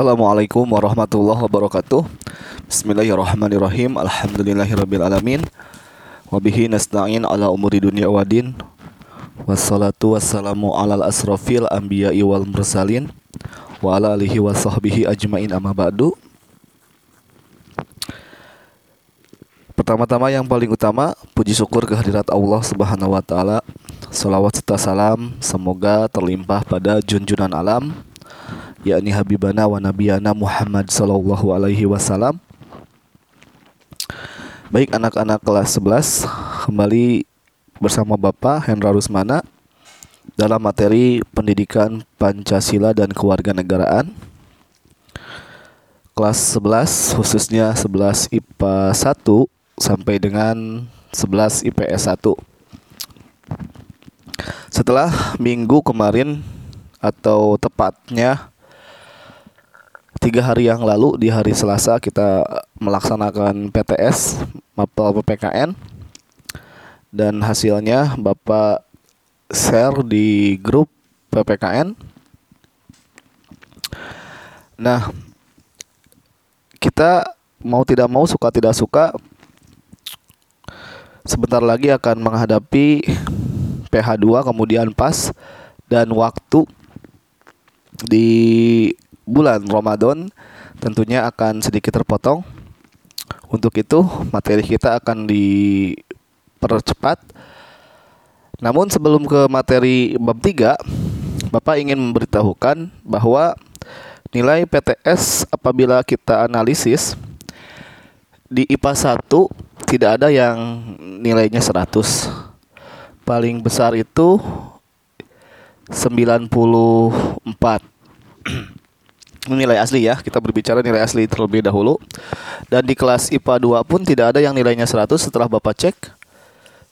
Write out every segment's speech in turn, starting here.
Assalamualaikum warahmatullahi wabarakatuh. Bismillahirrahmanirrahim. Alhamdulillahirabbil alamin. Wabihi nasta'in ala umuri dunia wadin Wassalatu wassalamu ala asrafil anbiya'i wal mursalin. Wa ala alihi wa sahbihi ajmain amma ba'du. Pertama-tama yang paling utama Puji syukur kehadirat Allah subhanahu wa ta'ala. Salawat serta salam Semoga terlimpah pada junjunan alam yakni habibana wa nabiyana Muhammad sallallahu alaihi wasallam. Baik anak-anak kelas 11 kembali bersama Bapak Hendra Rusmana dalam materi pendidikan Pancasila dan kewarganegaraan. Kelas 11 khususnya 11 IPA 1 sampai dengan 11 IPS 1. Setelah minggu kemarin atau tepatnya tiga hari yang lalu di hari Selasa kita melaksanakan PTS mapel PPKN dan hasilnya Bapak share di grup PPKN. Nah, kita mau tidak mau suka tidak suka sebentar lagi akan menghadapi PH2 kemudian pas dan waktu di bulan Ramadan tentunya akan sedikit terpotong. Untuk itu materi kita akan dipercepat. Namun sebelum ke materi bab 3, Bapak ingin memberitahukan bahwa nilai PTS apabila kita analisis di IPA 1 tidak ada yang nilainya 100. Paling besar itu 94 nilai asli ya. Kita berbicara nilai asli terlebih dahulu. Dan di kelas IPA 2 pun tidak ada yang nilainya 100 setelah Bapak cek.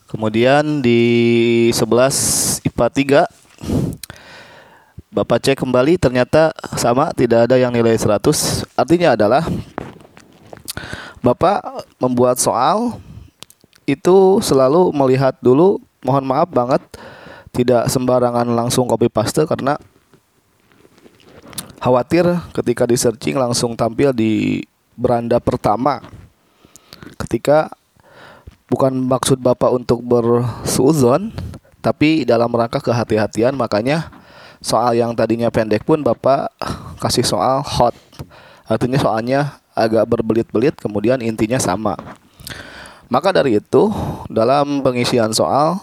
Kemudian di 11 IPA 3 Bapak cek kembali ternyata sama tidak ada yang nilai 100. Artinya adalah Bapak membuat soal itu selalu melihat dulu mohon maaf banget tidak sembarangan langsung copy paste karena khawatir ketika di searching langsung tampil di beranda pertama. Ketika bukan maksud Bapak untuk bersuzon tapi dalam rangka kehati-hatian makanya soal yang tadinya pendek pun Bapak kasih soal hot. Artinya soalnya agak berbelit-belit kemudian intinya sama. Maka dari itu dalam pengisian soal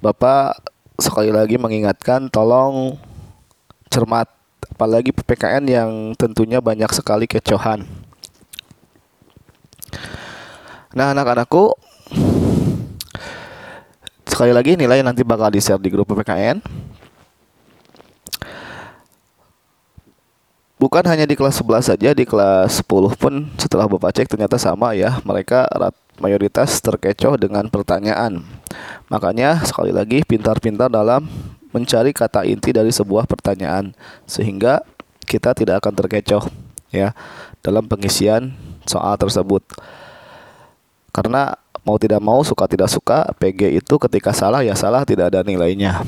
Bapak sekali lagi mengingatkan tolong cermat apalagi PPKN yang tentunya banyak sekali kecohan. Nah, anak-anakku sekali lagi nilai nanti bakal di-share di grup PPKN. Bukan hanya di kelas 11 saja, di kelas 10 pun setelah Bapak cek ternyata sama ya. Mereka mayoritas terkecoh dengan pertanyaan. Makanya sekali lagi pintar-pintar dalam mencari kata inti dari sebuah pertanyaan sehingga kita tidak akan terkecoh ya dalam pengisian soal tersebut. Karena mau tidak mau suka tidak suka PG itu ketika salah ya salah tidak ada nilainya.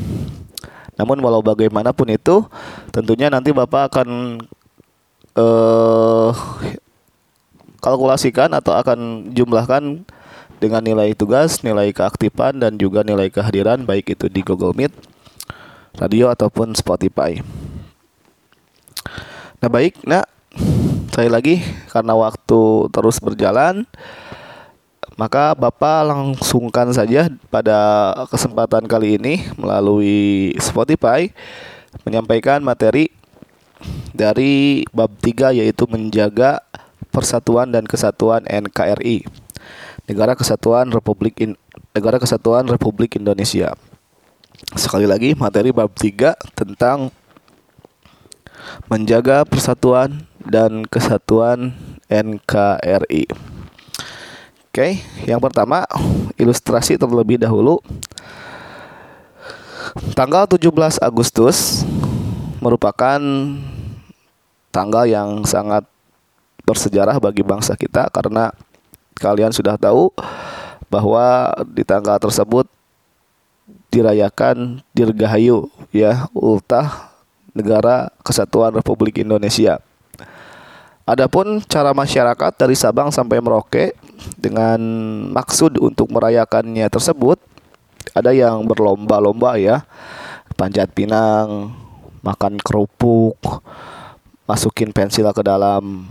Namun walau bagaimanapun itu tentunya nanti Bapak akan eh kalkulasikan atau akan jumlahkan dengan nilai tugas, nilai keaktifan dan juga nilai kehadiran baik itu di Google Meet radio ataupun Spotify. Nah baik, nah saya lagi karena waktu terus berjalan, maka Bapak langsungkan saja pada kesempatan kali ini melalui Spotify menyampaikan materi dari bab 3 yaitu menjaga persatuan dan kesatuan NKRI. Negara Kesatuan Republik In Negara Kesatuan Republik Indonesia sekali lagi materi bab 3 tentang menjaga persatuan dan kesatuan NKRI. Oke, yang pertama ilustrasi terlebih dahulu. Tanggal 17 Agustus merupakan tanggal yang sangat bersejarah bagi bangsa kita karena kalian sudah tahu bahwa di tanggal tersebut dirayakan Dirgahayu ya ultah negara kesatuan Republik Indonesia. Adapun cara masyarakat dari Sabang sampai Merauke dengan maksud untuk merayakannya tersebut ada yang berlomba-lomba ya. Panjat pinang, makan kerupuk, masukin pensil ke dalam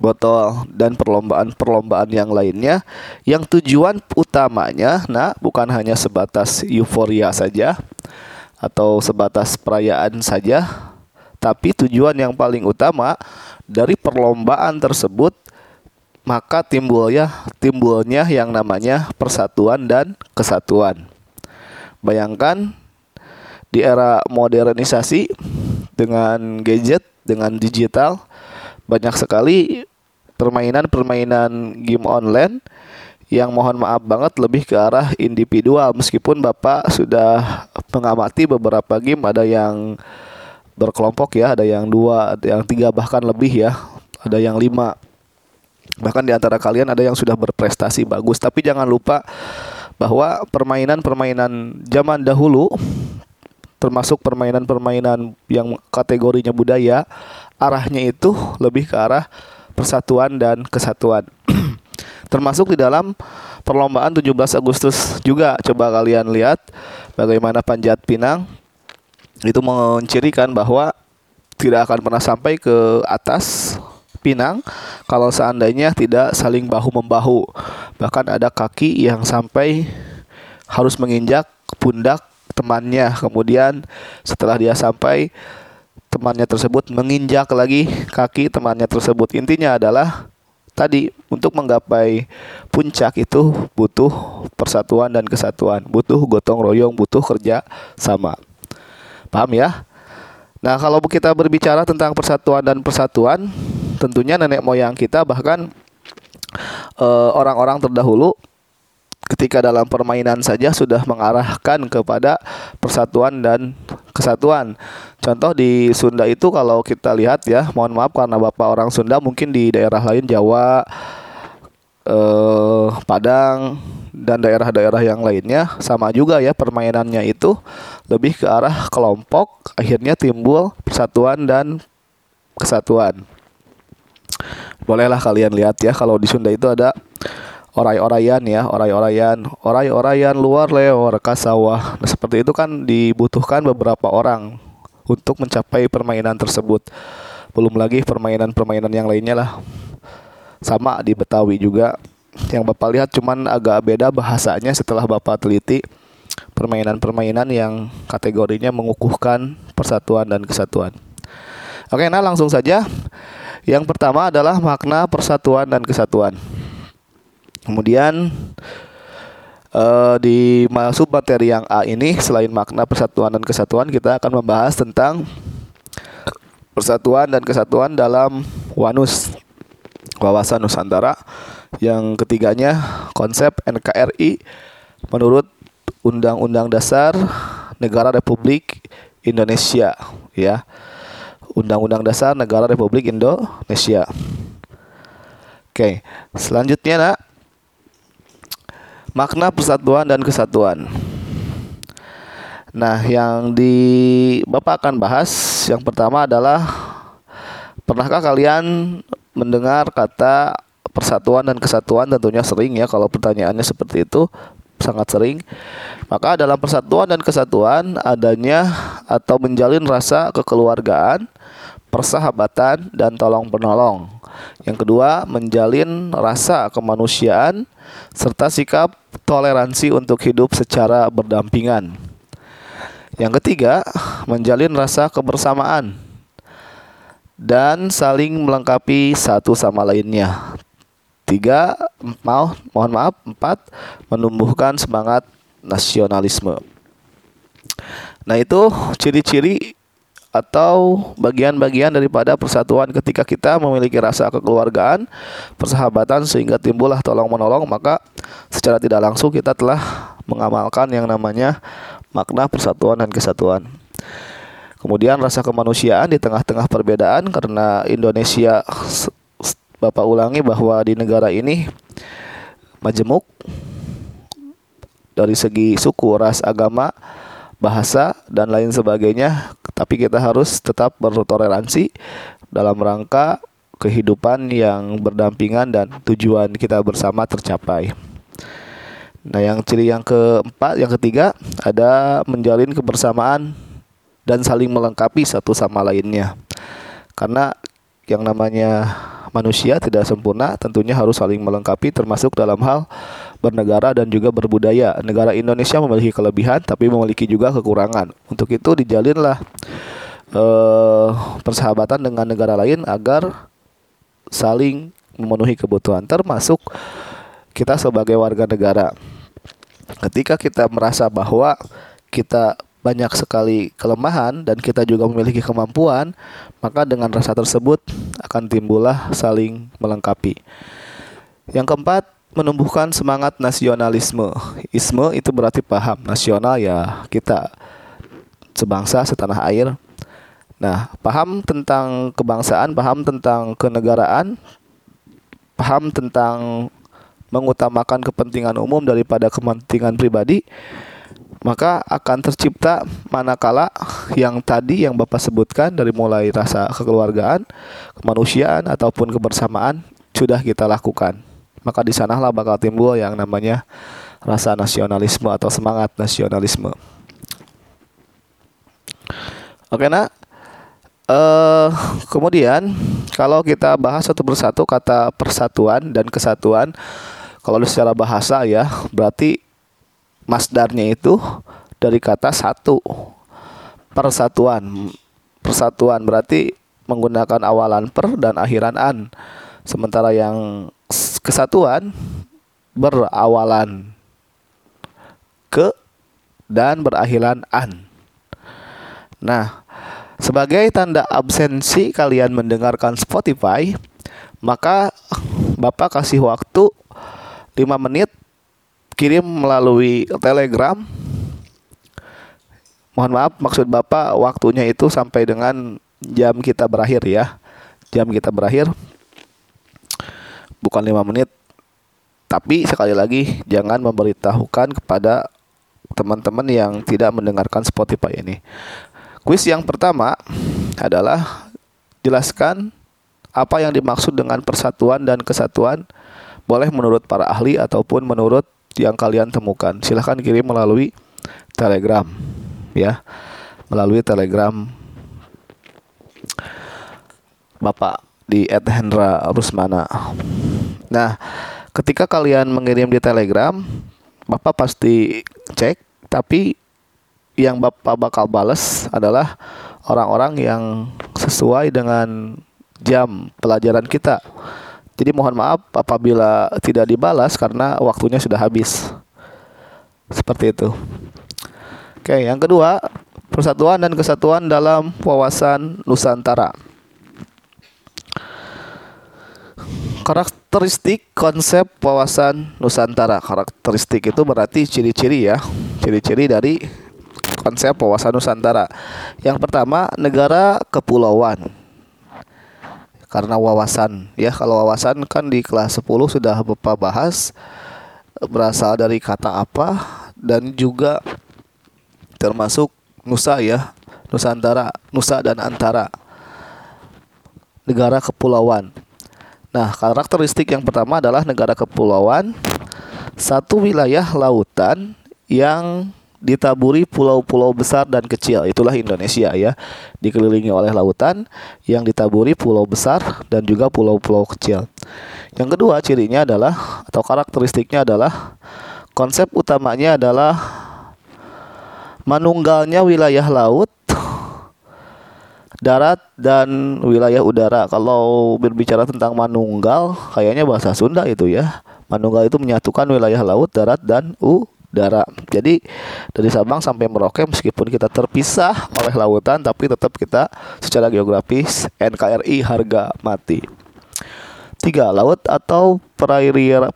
botol dan perlombaan-perlombaan yang lainnya yang tujuan utamanya nah bukan hanya sebatas euforia saja atau sebatas perayaan saja tapi tujuan yang paling utama dari perlombaan tersebut maka timbulnya timbulnya yang namanya persatuan dan kesatuan. Bayangkan di era modernisasi dengan gadget dengan digital banyak sekali permainan-permainan game online yang mohon maaf banget lebih ke arah individual. Meskipun Bapak sudah mengamati beberapa game ada yang berkelompok ya ada yang dua ada yang tiga bahkan lebih ya ada yang lima. Bahkan di antara kalian ada yang sudah berprestasi bagus. Tapi jangan lupa bahwa permainan-permainan zaman dahulu termasuk permainan-permainan yang kategorinya budaya arahnya itu lebih ke arah persatuan dan kesatuan. Termasuk di dalam perlombaan 17 Agustus juga coba kalian lihat bagaimana panjat pinang itu mencirikan bahwa tidak akan pernah sampai ke atas pinang kalau seandainya tidak saling bahu membahu. Bahkan ada kaki yang sampai harus menginjak pundak temannya. Kemudian setelah dia sampai temannya tersebut menginjak lagi kaki temannya tersebut. Intinya adalah tadi untuk menggapai puncak itu butuh persatuan dan kesatuan, butuh gotong royong, butuh kerja sama. Paham ya? Nah, kalau kita berbicara tentang persatuan dan persatuan, tentunya nenek moyang kita bahkan eh, orang-orang uh, terdahulu ketika dalam permainan saja sudah mengarahkan kepada persatuan dan kesatuan. Contoh di Sunda itu kalau kita lihat ya, mohon maaf karena Bapak orang Sunda mungkin di daerah lain Jawa eh, Padang dan daerah-daerah yang lainnya sama juga ya permainannya itu lebih ke arah kelompok akhirnya timbul persatuan dan kesatuan. Bolehlah kalian lihat ya kalau di Sunda itu ada orai-oraian ya, orai-oraian, orai-oraian luar lewar ke sawah. Nah, seperti itu kan dibutuhkan beberapa orang untuk mencapai permainan tersebut. Belum lagi permainan-permainan yang lainnya lah. Sama di Betawi juga. Yang Bapak lihat cuman agak beda bahasanya setelah Bapak teliti permainan-permainan yang kategorinya mengukuhkan persatuan dan kesatuan. Oke, nah langsung saja. Yang pertama adalah makna persatuan dan kesatuan. Kemudian uh, di masuk materi yang A ini selain makna persatuan dan kesatuan kita akan membahas tentang persatuan dan kesatuan dalam WANUS wawasan Nusantara. Yang ketiganya konsep NKRI menurut Undang-Undang Dasar Negara Republik Indonesia ya. Undang-Undang Dasar Negara Republik Indonesia. Oke selanjutnya nak makna persatuan dan kesatuan. Nah, yang di Bapak akan bahas yang pertama adalah pernahkah kalian mendengar kata persatuan dan kesatuan tentunya sering ya kalau pertanyaannya seperti itu sangat sering. Maka dalam persatuan dan kesatuan adanya atau menjalin rasa kekeluargaan, persahabatan dan tolong penolong. Yang kedua, menjalin rasa kemanusiaan serta sikap toleransi untuk hidup secara berdampingan. Yang ketiga, menjalin rasa kebersamaan dan saling melengkapi satu sama lainnya. Tiga, mau mohon maaf, empat, menumbuhkan semangat nasionalisme. Nah itu ciri-ciri atau bagian-bagian daripada persatuan ketika kita memiliki rasa kekeluargaan, persahabatan sehingga timbullah tolong menolong maka secara tidak langsung kita telah mengamalkan yang namanya makna persatuan dan kesatuan. Kemudian rasa kemanusiaan di tengah-tengah perbedaan karena Indonesia Bapak ulangi bahwa di negara ini majemuk dari segi suku, ras, agama, bahasa dan lain sebagainya tapi kita harus tetap bertoleransi dalam rangka kehidupan yang berdampingan dan tujuan kita bersama tercapai. Nah, yang ciri yang keempat, yang ketiga ada menjalin kebersamaan dan saling melengkapi satu sama lainnya. Karena yang namanya manusia tidak sempurna tentunya harus saling melengkapi termasuk dalam hal bernegara dan juga berbudaya. Negara Indonesia memiliki kelebihan tapi memiliki juga kekurangan. Untuk itu dijalinlah eh, persahabatan dengan negara lain agar saling memenuhi kebutuhan termasuk kita sebagai warga negara. Ketika kita merasa bahwa kita banyak sekali kelemahan dan kita juga memiliki kemampuan, maka dengan rasa tersebut akan timbullah saling melengkapi. Yang keempat, menumbuhkan semangat nasionalisme. Isme itu berarti paham, nasional ya kita sebangsa setanah air. Nah, paham tentang kebangsaan, paham tentang kenegaraan, paham tentang mengutamakan kepentingan umum daripada kepentingan pribadi maka akan tercipta manakala yang tadi yang Bapak sebutkan dari mulai rasa kekeluargaan, kemanusiaan ataupun kebersamaan sudah kita lakukan. Maka di sanalah bakal timbul yang namanya rasa nasionalisme atau semangat nasionalisme. Oke, nak. Uh, kemudian kalau kita bahas satu persatu kata persatuan dan kesatuan, kalau secara bahasa ya berarti masdarnya itu dari kata satu persatuan persatuan berarti menggunakan awalan per dan akhiran an sementara yang kesatuan berawalan ke dan berakhiran an nah sebagai tanda absensi kalian mendengarkan Spotify maka Bapak kasih waktu 5 menit kirim melalui Telegram. Mohon maaf, maksud Bapak waktunya itu sampai dengan jam kita berakhir ya. Jam kita berakhir bukan lima menit. Tapi sekali lagi jangan memberitahukan kepada teman-teman yang tidak mendengarkan Spotify ini. Kuis yang pertama adalah jelaskan apa yang dimaksud dengan persatuan dan kesatuan boleh menurut para ahli ataupun menurut yang kalian temukan. Silahkan kirim melalui Telegram ya. Melalui Telegram Bapak di @hendra rusmana. Nah, ketika kalian mengirim di Telegram, Bapak pasti cek, tapi yang Bapak bakal bales adalah orang-orang yang sesuai dengan jam pelajaran kita. Jadi mohon maaf apabila tidak dibalas karena waktunya sudah habis. Seperti itu. Oke, yang kedua, persatuan dan kesatuan dalam wawasan Nusantara. Karakteristik konsep wawasan Nusantara. Karakteristik itu berarti ciri-ciri ya. Ciri-ciri dari konsep wawasan Nusantara. Yang pertama, negara kepulauan karena wawasan ya kalau wawasan kan di kelas 10 sudah Bapak bahas berasal dari kata apa dan juga termasuk nusa ya Nusantara Nusa dan Antara negara kepulauan nah karakteristik yang pertama adalah negara kepulauan satu wilayah lautan yang ditaburi pulau-pulau besar dan kecil. Itulah Indonesia ya. Dikelilingi oleh lautan yang ditaburi pulau besar dan juga pulau-pulau kecil. Yang kedua cirinya adalah atau karakteristiknya adalah konsep utamanya adalah manunggalnya wilayah laut, darat dan wilayah udara. Kalau berbicara tentang manunggal, kayaknya bahasa Sunda itu ya. Manunggal itu menyatukan wilayah laut, darat dan udara. Jadi dari Sabang sampai Merauke meskipun kita terpisah oleh lautan tapi tetap kita secara geografis NKRI harga mati. Tiga, laut atau perairan,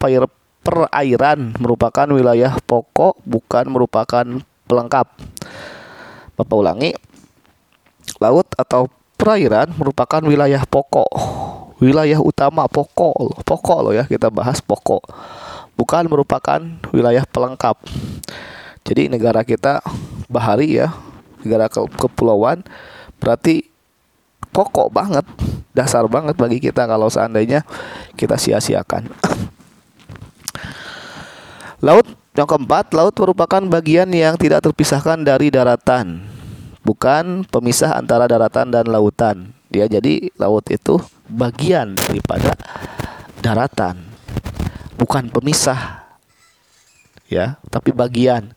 perairan merupakan wilayah pokok bukan merupakan pelengkap. Bapak ulangi. Laut atau perairan merupakan wilayah pokok. Wilayah utama pokok, pokok loh ya kita bahas pokok bukan merupakan wilayah pelengkap. Jadi negara kita bahari ya, negara ke kepulauan berarti pokok banget dasar banget bagi kita kalau seandainya kita sia-siakan. laut yang keempat, laut merupakan bagian yang tidak terpisahkan dari daratan, bukan pemisah antara daratan dan lautan. Dia jadi laut itu bagian daripada daratan, bukan pemisah. Ya, tapi bagian.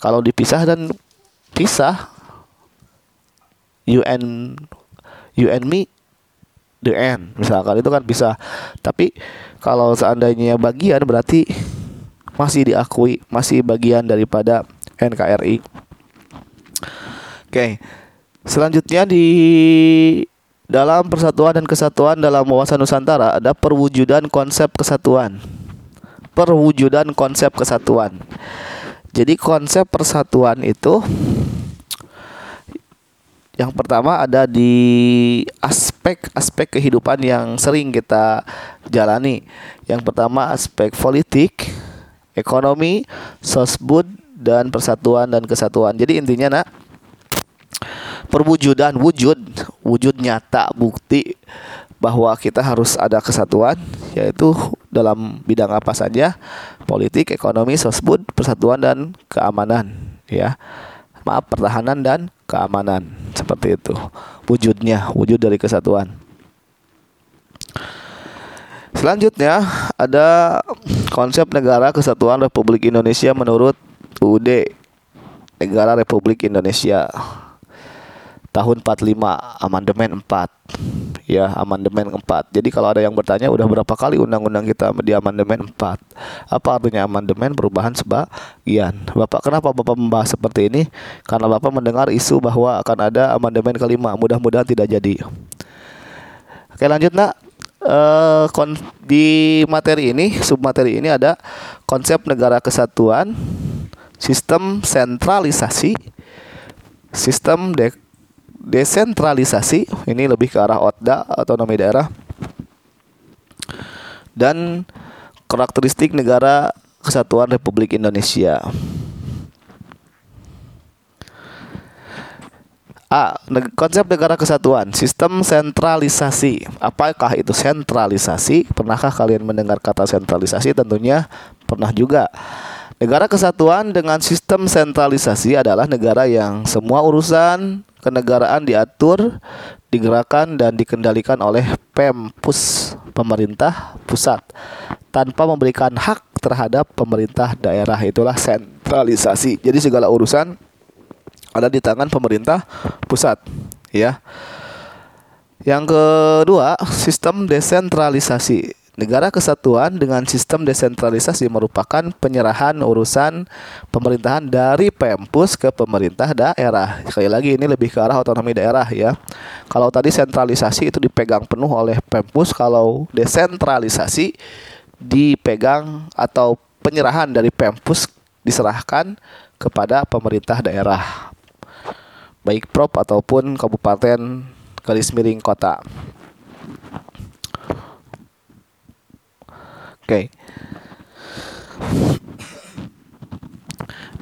Kalau dipisah dan pisah, you and you and me the end misalkan itu kan bisa tapi kalau seandainya bagian berarti masih diakui masih bagian daripada NKRI oke selanjutnya di dalam persatuan dan kesatuan dalam wawasan Nusantara ada perwujudan konsep kesatuan perwujudan konsep kesatuan jadi konsep persatuan itu yang pertama ada di aspek-aspek kehidupan yang sering kita jalani. Yang pertama aspek politik, ekonomi, sosbud dan persatuan dan kesatuan. Jadi intinya nak perwujudan wujud, wujud nyata bukti bahwa kita harus ada kesatuan yaitu dalam bidang apa saja politik, ekonomi, sosbud, persatuan dan keamanan ya. Maaf pertahanan dan keamanan seperti itu. Wujudnya wujud dari kesatuan. Selanjutnya ada konsep negara kesatuan Republik Indonesia menurut UUD Negara Republik Indonesia tahun 45 amandemen 4 ya amandemen 4. Jadi kalau ada yang bertanya udah berapa kali undang-undang kita di amandemen 4? Apa artinya amandemen perubahan sebagian? Bapak kenapa Bapak membahas seperti ini? Karena Bapak mendengar isu bahwa akan ada amandemen kelima. Mudah-mudahan tidak jadi. Oke lanjut nak. Uh, di materi ini, submateri ini ada konsep negara kesatuan, sistem sentralisasi, sistem de desentralisasi ini lebih ke arah OTDA otonomi daerah dan karakteristik negara kesatuan Republik Indonesia. A. Konsep negara kesatuan, sistem sentralisasi. Apakah itu sentralisasi? Pernahkah kalian mendengar kata sentralisasi? Tentunya pernah juga. Negara kesatuan dengan sistem sentralisasi adalah negara yang semua urusan kenegaraan diatur, digerakkan dan dikendalikan oleh Pempus pemerintah pusat tanpa memberikan hak terhadap pemerintah daerah itulah sentralisasi. Jadi segala urusan ada di tangan pemerintah pusat, ya. Yang kedua, sistem desentralisasi. Negara kesatuan dengan sistem desentralisasi merupakan penyerahan urusan pemerintahan dari Pempus ke pemerintah daerah. Sekali lagi ini lebih ke arah otonomi daerah ya. Kalau tadi sentralisasi itu dipegang penuh oleh Pempus, kalau desentralisasi dipegang atau penyerahan dari Pempus diserahkan kepada pemerintah daerah. Baik prop ataupun kabupaten garis miring kota. Oke.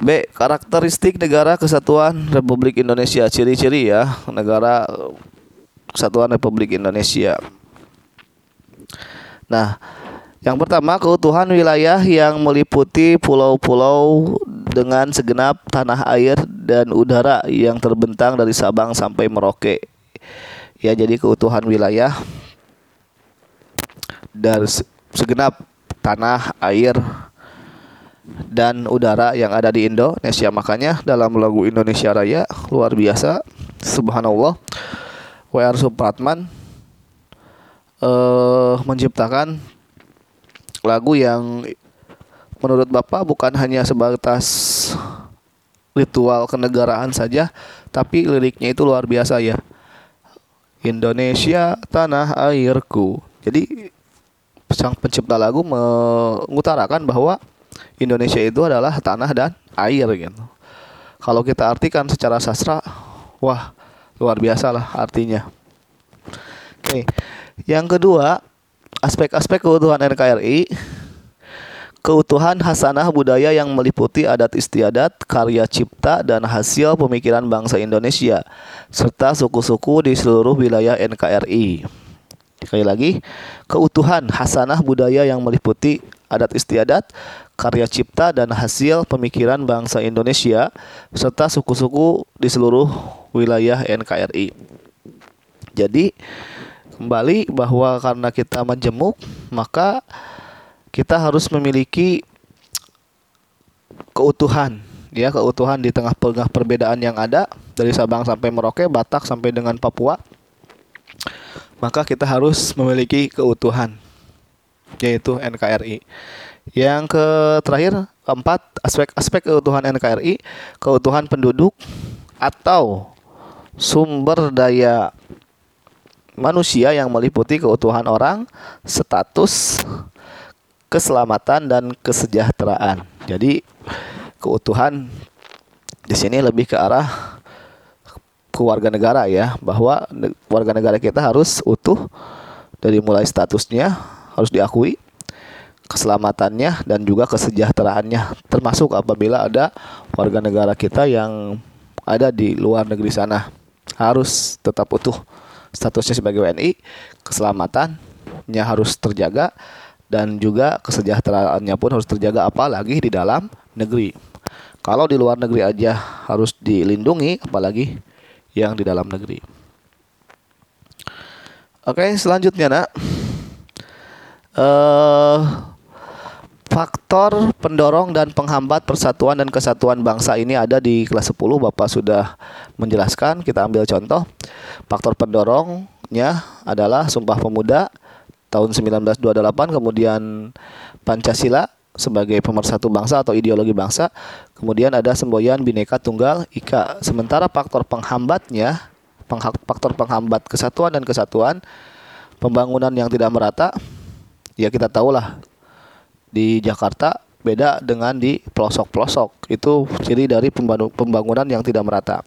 B. Karakteristik negara kesatuan Republik Indonesia. Ciri-ciri ya negara kesatuan Republik Indonesia. Nah, yang pertama keutuhan wilayah yang meliputi pulau-pulau dengan segenap tanah air dan udara yang terbentang dari Sabang sampai Merauke. Ya, jadi keutuhan wilayah dari segenap tanah, air, dan udara yang ada di Indonesia. Makanya dalam lagu Indonesia Raya luar biasa, subhanallah, W.R. Supratman uh, menciptakan lagu yang menurut Bapak bukan hanya sebatas ritual kenegaraan saja, tapi liriknya itu luar biasa ya. Indonesia tanah airku. Jadi sang pencipta lagu mengutarakan bahwa Indonesia itu adalah tanah dan air gitu. Kalau kita artikan secara sastra, wah luar biasa lah artinya. Oke, yang kedua aspek-aspek keutuhan NKRI keutuhan hasanah budaya yang meliputi adat istiadat, karya cipta, dan hasil pemikiran bangsa Indonesia, serta suku-suku di seluruh wilayah NKRI. Sekali lagi, keutuhan hasanah budaya yang meliputi adat istiadat, karya cipta dan hasil pemikiran bangsa Indonesia serta suku-suku di seluruh wilayah NKRI. Jadi kembali bahwa karena kita majemuk, maka kita harus memiliki keutuhan ya keutuhan di tengah-tengah perbedaan yang ada dari Sabang sampai Merauke, Batak sampai dengan Papua. Maka kita harus memiliki keutuhan yaitu NKRI. Yang ke terakhir keempat aspek-aspek keutuhan NKRI, keutuhan penduduk atau sumber daya manusia yang meliputi keutuhan orang, status, keselamatan dan kesejahteraan. Jadi keutuhan di sini lebih ke arah keluarga negara ya, bahwa warga negara kita harus utuh dari mulai statusnya harus diakui, keselamatannya dan juga kesejahteraannya termasuk apabila ada warga negara kita yang ada di luar negeri sana harus tetap utuh statusnya sebagai WNI, keselamatannya harus terjaga dan juga kesejahteraannya pun harus terjaga apalagi di dalam negeri. Kalau di luar negeri aja harus dilindungi apalagi yang di dalam negeri. Oke, selanjutnya nak. Uh, faktor pendorong dan penghambat persatuan dan kesatuan bangsa ini ada di kelas 10 Bapak sudah menjelaskan kita ambil contoh faktor pendorongnya adalah Sumpah Pemuda tahun 1928 kemudian Pancasila sebagai pemersatu bangsa atau ideologi bangsa. Kemudian ada semboyan bineka tunggal ika. Sementara faktor penghambatnya faktor penghambat kesatuan dan kesatuan pembangunan yang tidak merata ya kita tahulah di Jakarta beda dengan di pelosok-pelosok. Itu ciri dari pembangunan yang tidak merata.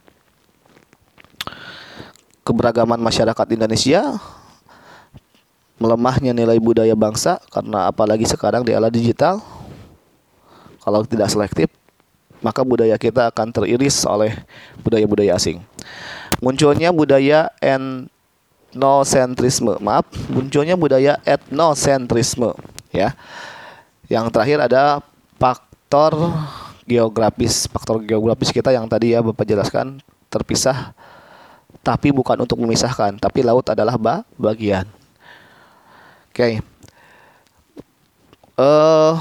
Keberagaman masyarakat Indonesia melemahnya nilai budaya bangsa karena apalagi sekarang di era digital kalau tidak selektif maka budaya kita akan teriris oleh budaya-budaya asing. Munculnya budaya etnosentrisme, maaf, munculnya budaya etnosentrisme, ya. Yang terakhir ada faktor geografis, faktor geografis kita yang tadi ya Bapak jelaskan terpisah tapi bukan untuk memisahkan, tapi laut adalah ba bagian. Oke. Okay. Uh,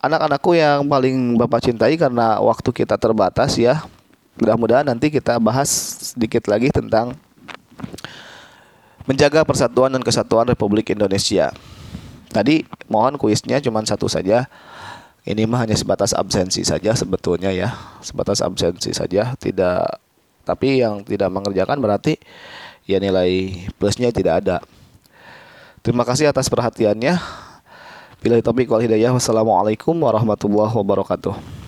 anak-anakku yang paling Bapak cintai karena waktu kita terbatas ya. Mudah-mudahan nanti kita bahas sedikit lagi tentang menjaga persatuan dan kesatuan Republik Indonesia. Tadi mohon kuisnya cuma satu saja. Ini mah hanya sebatas absensi saja sebetulnya ya. Sebatas absensi saja, tidak tapi yang tidak mengerjakan berarti ya nilai plusnya tidak ada. Terima kasih atas perhatiannya. Bila topik wal hidayah. Wassalamualaikum warahmatullahi wabarakatuh.